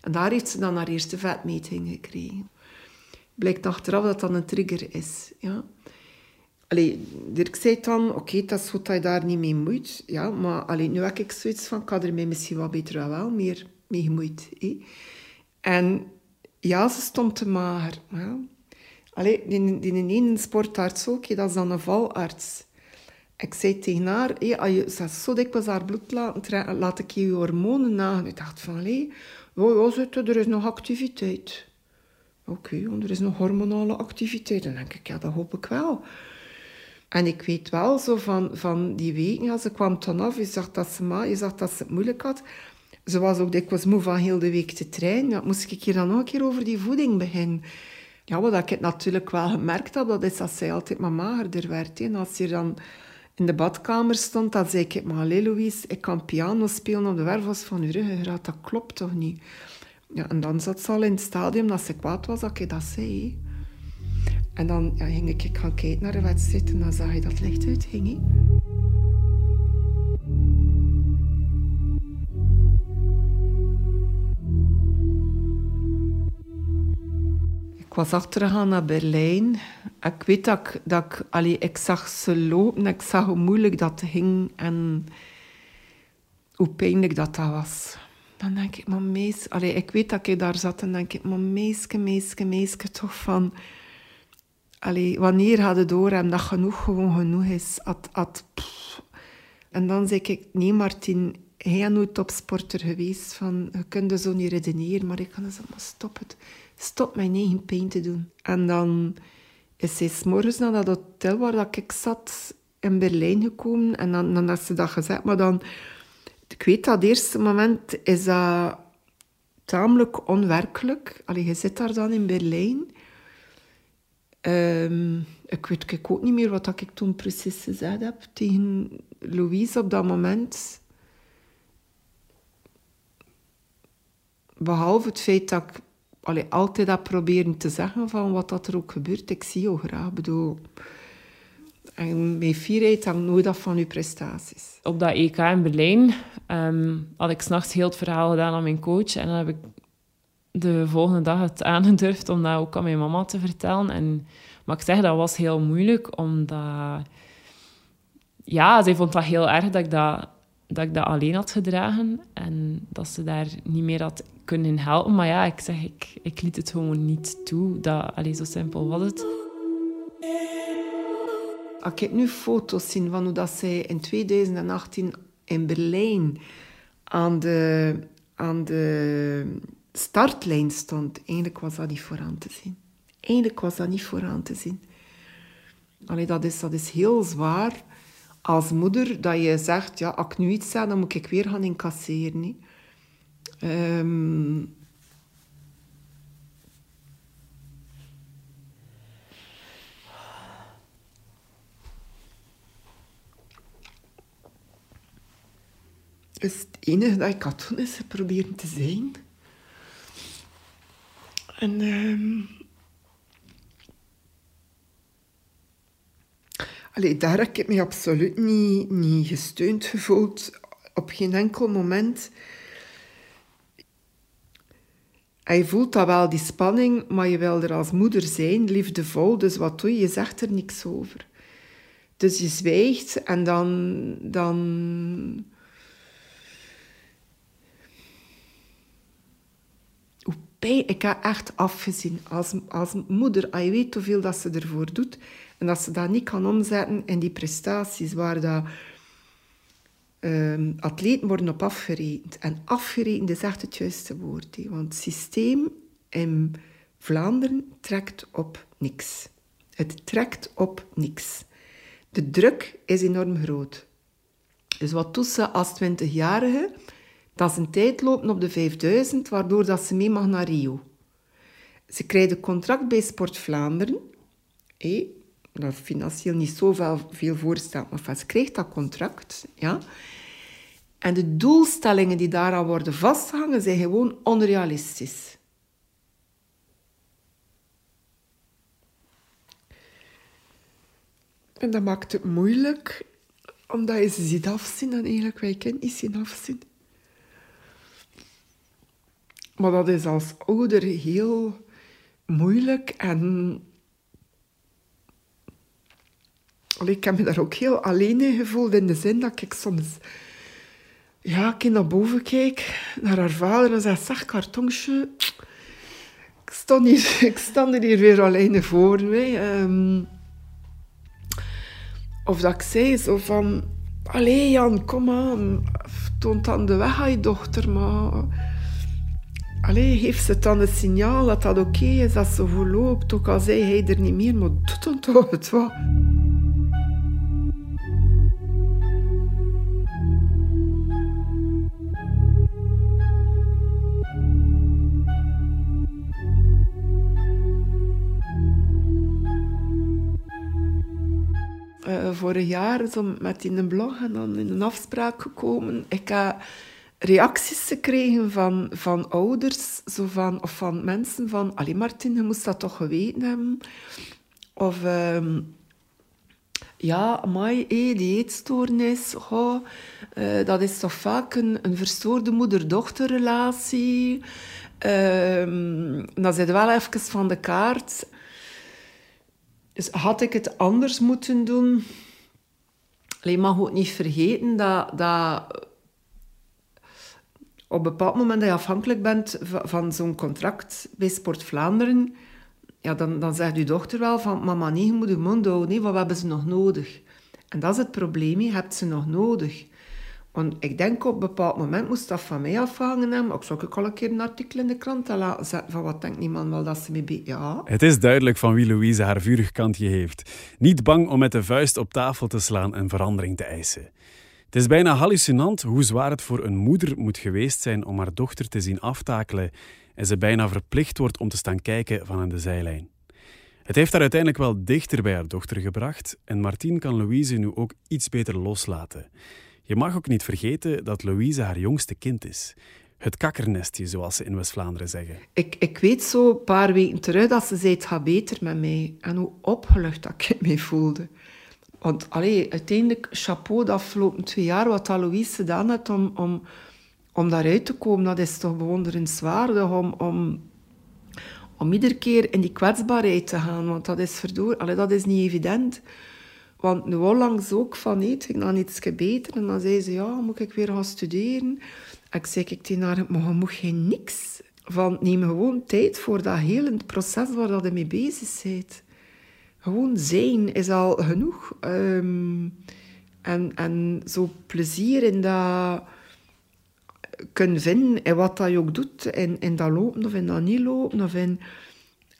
En daar heeft ze dan haar eerste vetmeting gekregen. Blijkt achteraf dat dat een trigger is. Ja. Allee, Dirk zei dan, oké, dat is goed dat je daar niet mee moet. Ja, maar allee, nu heb ik zoiets van, ik had er mij misschien wat beter wel meer mee gemoeid. En ja, ze stond te mager. Ja. Allee, die, die ene sportarts ook, dat is dan een valarts. Ik zei tegen haar, hey, als je ze zo dikwijls haar bloed laten laat ik je hormonen na. Ik dacht van, hé, ja, er is nog activiteit. Oké, okay, er is nog hormonale activiteit. Dan denk ik, ja, dat hoop ik wel. En ik weet wel, zo van, van die weken, als ze kwam dan af, je zag dat ze, je zag dat ze het moeilijk had. Ze was ook dikwijls moe van heel de week te trainen. Moest ik hier dan nog een keer over die voeding beginnen. Ja, wat ik natuurlijk wel gemerkt heb, dat is dat zij altijd maar magerder werd. En als je dan in de badkamer stond, dan zei ik, maar Louise, ik kan piano spelen op de wervels van uw ruggengraat. Dat klopt toch niet? Ja, en dan zat ze al in het stadium dat ze kwaad was dat ik dat zei. En dan ja, ging ik gaan kijken naar de wedstrijd en dan zag je dat licht uitging. Ik was achtergegaan naar Berlijn. Ik weet dat ik, dat ik, allee, ik zag ze lopen. Ik zag hoe moeilijk dat ging en hoe pijnlijk dat, dat was. Dan denk ik, maar mees... Allee, ik weet dat ik daar zat en denk ik, meeske, meeske, meeske, toch van... Allee, wanneer gaat het door en dat genoeg gewoon genoeg is? At, at, en dan zeg ik, nee Martin, hij is nooit topsporter geweest. Van, je kunt zo niet redeneren, maar ik kan zeggen, maar stop het stop mijn eigen pijn te doen. En dan is zij s'morgens naar dat hotel waar ik zat in Berlijn gekomen. En dan, dan had ze dat gezegd. Maar dan, ik weet dat eerste moment is dat tamelijk onwerkelijk. Allee, je zit daar dan in Berlijn. Um, ik weet ook niet meer wat ik toen precies gezegd heb tegen Louise op dat moment. Behalve het feit dat ik altijd dat proberen te zeggen van wat dat er ook gebeurt. Ik zie jou graag. Ik bedoel, en mijn fierheid hangt nooit af van uw prestaties. Op dat EK in Berlijn um, had ik s'nachts heel het verhaal gedaan aan mijn coach. En dan heb ik de volgende dag het aangedurfd *laughs* om dat ook aan mijn mama te vertellen. En, maar ik zeg, dat was heel moeilijk, omdat... Ja, zij vond dat heel erg dat ik dat, dat ik dat alleen had gedragen. En dat ze daar niet meer had kunnen helpen. Maar ja, ik zeg, ik, ik liet het gewoon niet toe. Dat, allee, zo simpel was het. Ik nu foto's zie van hoe dat zij in 2018 in Berlijn aan de, aan de startlijn stond, eigenlijk was dat niet vooraan te zien. Eigenlijk was dat niet vooraan te zien. Allee, dat, is, dat is heel zwaar als moeder, dat je zegt, ja, als ik nu iets zeg, dan moet ik weer gaan incasseren. Dus het enige dat ik kan doen is proberen te zijn. En ehm allee, daar heb ik me absoluut niet, niet gesteund gevoeld. Op geen enkel moment. En je voelt dat wel, die spanning, maar je wil er als moeder zijn, liefdevol. Dus wat doe je? Je zegt er niks over. Dus je zwijgt en dan... dan hoe ik heb echt afgezien als, als moeder. Als je weet hoeveel dat ze ervoor doet en dat ze dat niet kan omzetten in die prestaties waar dat, um, atleten worden op afgerekend. En afgerekend is echt het juiste woord. Want het systeem in Vlaanderen trekt op niks. Het trekt op niks. De druk is enorm groot. Dus wat doet ze als 20-jarige? Dat ze een tijd lopen op de 5000, waardoor dat ze mee mag naar Rio. Ze krijgt een contract bij Sport Vlaanderen. Hey, dat financieel niet zoveel veel voorstelt, maar ze krijgt dat contract. Ja. En de doelstellingen die daaraan worden vastgehangen, zijn gewoon onrealistisch. En dat maakt het moeilijk, omdat je ze ziet afzien en eigenlijk wij kunnen niet zien afzien. Maar dat is als ouder heel moeilijk en ik heb me daar ook heel alleen in gevoeld, in de zin dat ik soms... Ja, ik naar boven kijk, naar haar vader en zeg, zeg, kartonsje, ik sta hier, *laughs* ik sta hier weer alleen voor mij. Um, of dat ik zei zo van, allee Jan, kom aan, toont dan de weg aan je dochter, maar... Allee, geeft ze dan het signaal dat dat oké is, dat ze goed ook al zei hij er niet meer, maar doet dan toch het wat. uh, vorig jaar zo met in een blog en dan in een afspraak gekomen. Ik heb reacties gekregen van, van ouders zo van, of van mensen van... Allee, Martin, je moest dat toch geweten hebben. Of... Uh, ja, maar die eetstoornis, oh, uh, dat is toch vaak een, een verstoorde moeder-dochterrelatie. Uh, dan zit wel even van de kaart. Dus had ik het anders moeten doen? Je mag ook niet vergeten dat, dat op een bepaald moment dat je afhankelijk bent van, zo'n contract bij Sport Vlaanderen, ja, dan, dan zegt je dochter wel van, mama, nee, je moet je mond houden, nee, wat hebben ze nog nodig? En dat is het probleem, je hebt ze nog nodig. Want ik denk op een bepaald moment moest dat van mij afhangen hebben. Ik zou ook al een keer een artikel in de krant laten zetten van wat denkt niemand wel dat ze mee be Ja. Het is duidelijk van wie Louise haar vurig kantje heeft. Niet bang om met de vuist op tafel te slaan en verandering te eisen. Het is bijna hallucinant hoe zwaar het voor een moeder moet geweest zijn om haar dochter te zien aftakelen en ze bijna verplicht wordt om te staan kijken van aan de zijlijn. Het heeft haar uiteindelijk wel dichter bij haar dochter gebracht en Martien kan Louise nu ook iets beter loslaten. Je mag ook niet vergeten dat Louise haar jongste kind is. Het kakkernestje, zoals ze in West-Vlaanderen zeggen. Ik, ik weet zo een paar weken terug dat ze zei, het gaat beter met mij. En hoe opgelucht ik me voelde. Want allee, uiteindelijk, chapeau de afgelopen twee jaar, wat Louise gedaan heeft om, om, om daaruit te komen, dat is toch bewonderenswaardig. Om, om, om iedere keer in die kwetsbaarheid te gaan. Want dat is verdoor, allee, dat is niet evident. Want nu onlangs ook van, nee, het ging iets beter. En dan zei ze, ja, moet ik weer gaan studeren? En ik zei ik tegen haar, maar je moet geen niks. Van, neem gewoon tijd voor dat hele proces waar dat je mee bezig bent. Gewoon zijn is al genoeg. Ehm, en, en zo plezier in dat kunnen vinden in wat dat je ook doet. In, in dat lopen of in dat niet lopen. Of in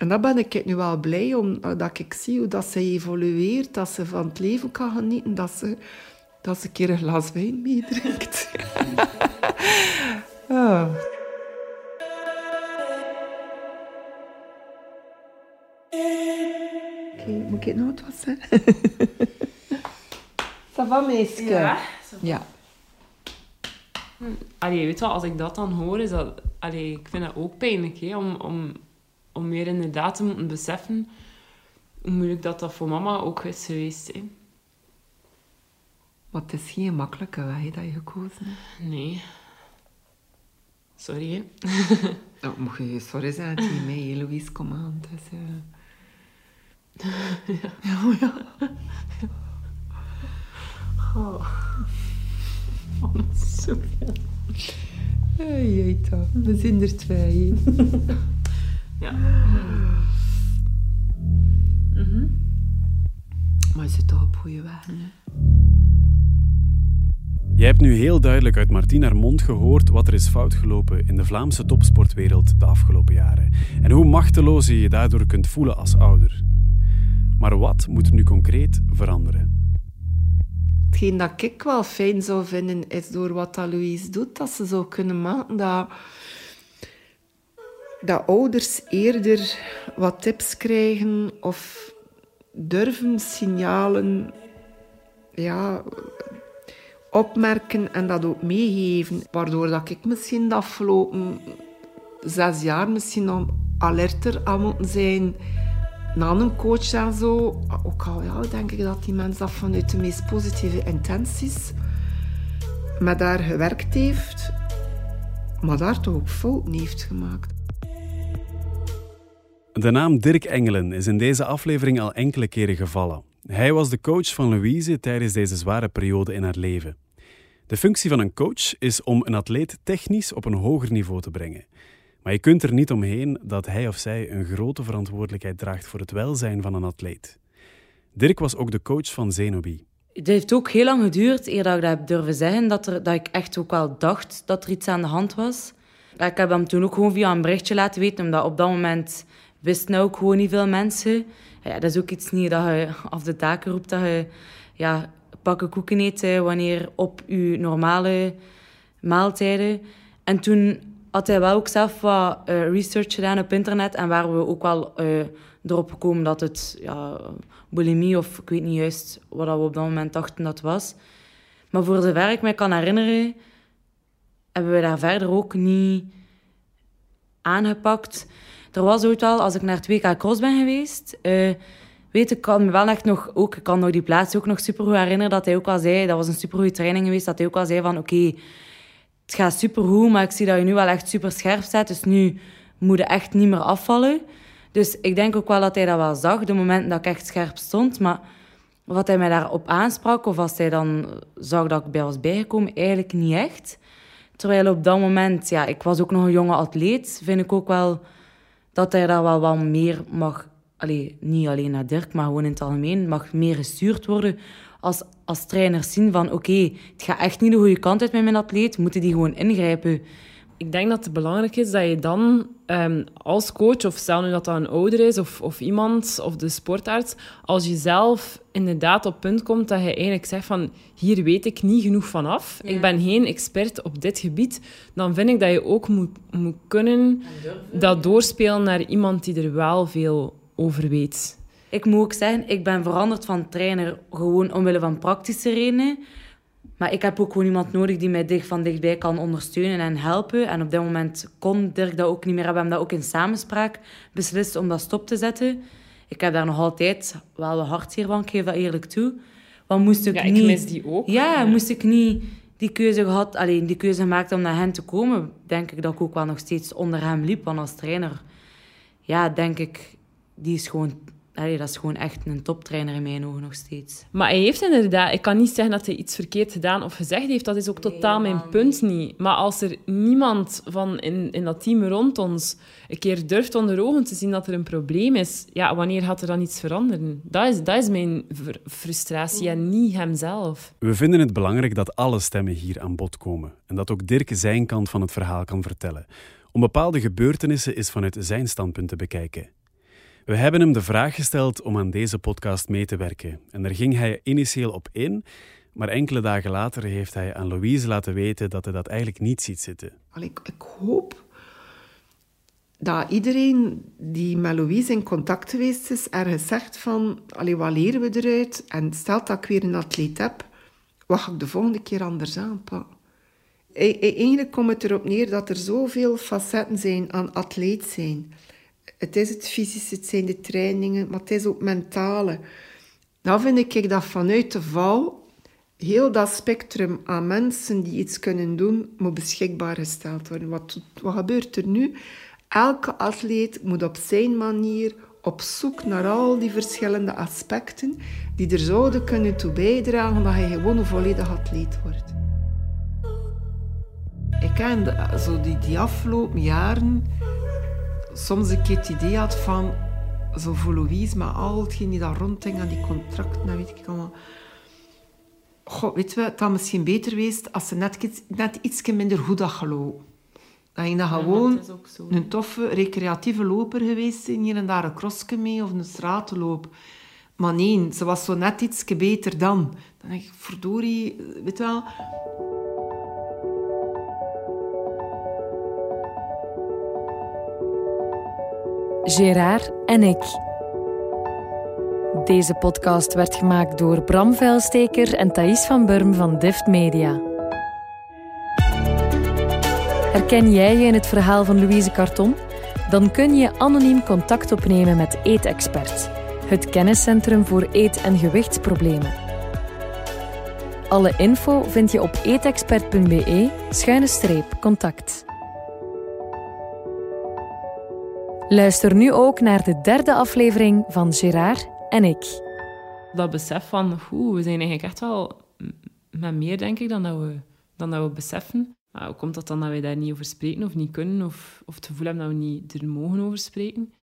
en daar ben ik nu wel blij om, eh, dat ik zie hoe dat ze evolueert, dat ze van het leven kan genieten, dat ze, dat ze een keer een glas wijn meedrinkt. oh. *laughs* Moet ik het nog wat zeggen? *laughs* Ça va, meisje? Ja. Ja. Allee, weet je wel, als ik dat dan hoor, is dat... Allee, ik vind dat ook pijnlijk, hè, om, om, om meer inderdaad te moeten beseffen hoe moeilijk dat, dat voor mama ook is geweest. Hè. Maar het is geen makkelijke weg dat je gekozen hebt. Nee. Sorry, hè. *laughs* Nou, mocht je sorry zijn tegen mij, Louise, kom aan. Het is, ja, ja. Oh. Oh, dat is. Hey, Jeeta, we zijn er twee. Ja. Mhm. Maar je zit toch op goede weg. Hè? Jij hebt nu heel duidelijk uit Martien haar mond gehoord wat er is fout gelopen in de Vlaamse topsportwereld de afgelopen jaren. En hoe machteloos je je daardoor kunt voelen als ouder. Maar wat moet nu concreet veranderen? Hetgeen dat ik wel fijn zou vinden, is door wat dat Louise doet, dat ze zou kunnen maken dat, ouders eerder wat tips krijgen of durven signalen ja, opmerken en dat ook meegeven. Waardoor dat ik misschien de afgelopen zes jaar misschien nog alerter aan moeten zijn na een coach en zo. Ook al denk ik dat die mens dat vanuit de meest positieve intenties met daar gewerkt heeft, maar daar toch ook fouten heeft gemaakt. De naam Dirk Engelen is in deze aflevering al enkele keren gevallen. Hij was de coach van Louise tijdens deze zware periode in haar leven. De functie van een coach is om een atleet technisch op een hoger niveau te brengen. Maar je kunt er niet omheen dat hij of zij een grote verantwoordelijkheid draagt voor het welzijn van een atleet. Dirk was ook de coach van Zenobi. Het heeft ook heel lang geduurd eer dat ik dat heb durven zeggen, dat, er, dat ik echt ook wel dacht dat er iets aan de hand was. Ik heb hem toen ook gewoon via een berichtje laten weten, omdat op dat moment wisten ook gewoon niet veel mensen. Ja, dat is ook iets niet dat je af de daken roept, dat je ja, pakken koeken eet wanneer op je normale maaltijden. En toen had hij wel ook zelf wat eh, research gedaan op internet en waren we ook wel eh, erop gekomen dat het ja, bulimie of ik weet niet juist wat we op dat moment dachten dat was. Maar voor zover ik me kan herinneren, hebben we daar verder ook niet aangepakt. Er was ooit wel, als ik naar het WK Cross ben geweest, eh, weet ik kan me wel echt nog, ook, ik kan nog die plaats ook nog super goed herinneren, dat hij ook al zei, dat was een super goede training geweest, dat hij ook al zei van oké, het gaat super goed, maar ik zie dat je nu wel echt super scherp staat, dus nu moet je echt niet meer afvallen. Dus ik denk ook wel dat hij dat wel zag, de momenten dat ik echt scherp stond, maar wat hij mij daarop aansprak, of als hij dan zag dat ik bij was bijgekomen, eigenlijk niet echt. Terwijl op dat moment, ja, ik was ook nog een jonge atleet, vind ik ook wel dat hij daar wel wat meer mag, allee, niet alleen naar Dirk, maar gewoon in het algemeen, mag meer gestuurd worden als, als trainers zien van oké, het gaat echt niet de goede kant uit met mijn atleet, moeten die gewoon ingrijpen. Ik denk dat het belangrijk is dat je dan ehm, als coach, of stel nu dat dat een ouder is, of, of iemand, of de sportarts, als je zelf inderdaad op punt komt dat je eigenlijk zegt van hier weet ik niet genoeg van af, ik ben geen expert op dit gebied, dan vind ik dat je ook moet, moet kunnen dat doorspelen naar iemand die er wel veel over weet. Ik moet ook zeggen, ik ben veranderd van trainer gewoon omwille van praktische redenen. Maar ik heb ook gewoon iemand nodig die mij dicht van dichtbij kan ondersteunen en helpen. En op dat moment kon Dirk dat ook niet meer. We hebben dat ook in samenspraak beslist om dat stop te zetten. Ik heb daar nog altijd wel wat hartzeer van, ik geef dat eerlijk toe. Want moest ik Ja, ik niet... mis die ook. Ja, moest ik niet die keuze gehad, alleen die keuze gemaakt om naar hen te komen, denk ik dat ik ook wel nog steeds onder hem liep. Want als trainer, ja, denk ik, die is gewoon, allee, dat is gewoon echt een toptrainer in mijn ogen nog steeds. Maar hij heeft inderdaad... Ik kan niet zeggen dat hij iets verkeerd gedaan of gezegd heeft. Dat is ook totaal mijn punt niet. Maar als er niemand van in, in dat team rond ons een keer durft onder ogen te zien dat er een probleem is, ja, wanneer gaat er dan iets veranderen? Dat is, dat is mijn ver- frustratie en niet hemzelf. We vinden het belangrijk dat alle stemmen hier aan bod komen en dat ook Dirk zijn kant van het verhaal kan vertellen. Om bepaalde gebeurtenissen is vanuit zijn standpunt te bekijken. We hebben hem de vraag gesteld om aan deze podcast mee te werken en daar ging hij initieel op in, maar enkele dagen later heeft hij aan Louise laten weten dat hij dat eigenlijk niet ziet zitten. Ik, ik hoop dat iedereen die met Louise in contact geweest is, ergens zegt van, allee, wat leren we eruit? En stelt dat ik weer een atleet heb, wat ga ik de volgende keer anders aanpakken? Eigenlijk komt het erop neer dat er zoveel facetten zijn aan atleet zijn. Het is het fysische, het zijn de trainingen, maar het is ook mentale. Dan vind ik dat vanuit de val heel dat spectrum aan mensen die iets kunnen doen, moet beschikbaar gesteld worden. Wat, wat gebeurt er nu? Elke atleet moet op zijn manier op zoek naar al die verschillende aspecten die er zouden kunnen toe bijdragen dat hij gewoon een volledig atleet wordt. Ik ken zo die, die afgelopen jaren soms een keer het idee had van zo voor Louise, maar al hetgeen die daar rondhing aan die contracten, dat weet ik allemaal. Goh, weet je, het had misschien beter geweest als ze net, net iets minder goed had gelopen. Dat je dan gewoon een toffe, recreatieve loper geweest zijn, hier en daar een crossje mee of een stratenloop. Maar nee, ze was zo net iets beter dan. Dan denk ik, verdorie, weet je wel... Gerard en ik. Deze podcast werd gemaakt door Bram Vuilsteker en Thais van Burm van Dift Media. Herken jij je in het verhaal van Louise Carton? Dan kun je anoniem contact opnemen met Eetexpert, het kenniscentrum voor eet- en gewichtsproblemen. Alle info vind je op eetexpert.be-contact. Luister nu ook naar de derde aflevering van Gerard en ik. Dat besef van, we zijn eigenlijk echt wel met meer, denk ik, dan dat we, dan dat we beseffen. Hoe komt dat dan dat wij daar niet over spreken of niet kunnen, of, of het gevoel hebben dat we niet er mogen over spreken?